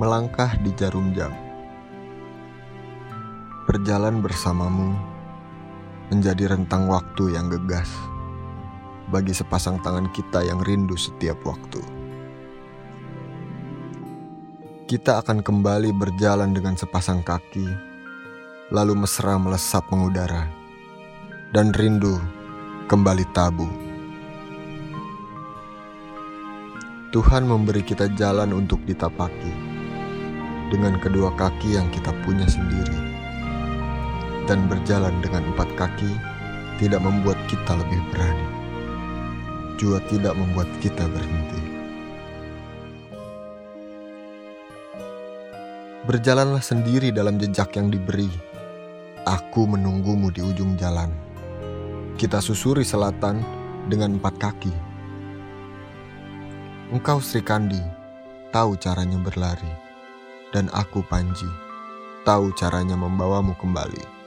melangkah di jarum jam. Berjalan bersamamu menjadi rentang waktu yang gegas bagi sepasang tangan kita yang rindu setiap waktu. Kita akan kembali berjalan dengan sepasang kaki, lalu mesra melesap mengudara, dan rindu kembali tabu. Tuhan memberi kita jalan untuk ditapaki dengan kedua kaki yang kita punya sendiri, dan berjalan dengan empat kaki tidak membuat kita lebih berani, juga tidak membuat kita berhenti. Berjalanlah sendiri dalam jejak yang diberi. Aku menunggumu di ujung jalan. Kita susuri selatan dengan empat kaki Engkau Sri Kandi, tahu caranya berlari, dan aku Panji, tahu caranya membawamu kembali.